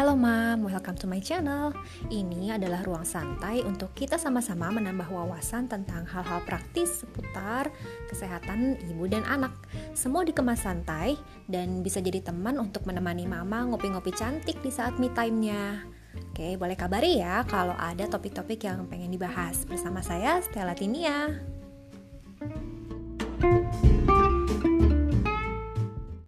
Halo Mam, welcome to my channel. Ini adalah ruang santai untuk kita sama-sama menambah wawasan tentang hal-hal praktis seputar kesehatan ibu dan anak. Semua dikemas santai dan bisa jadi teman untuk menemani mama ngopi-ngopi cantik di saat me time-nya. Oke, boleh kabari ya kalau ada topik-topik yang pengen dibahas bersama saya Stella Tinia.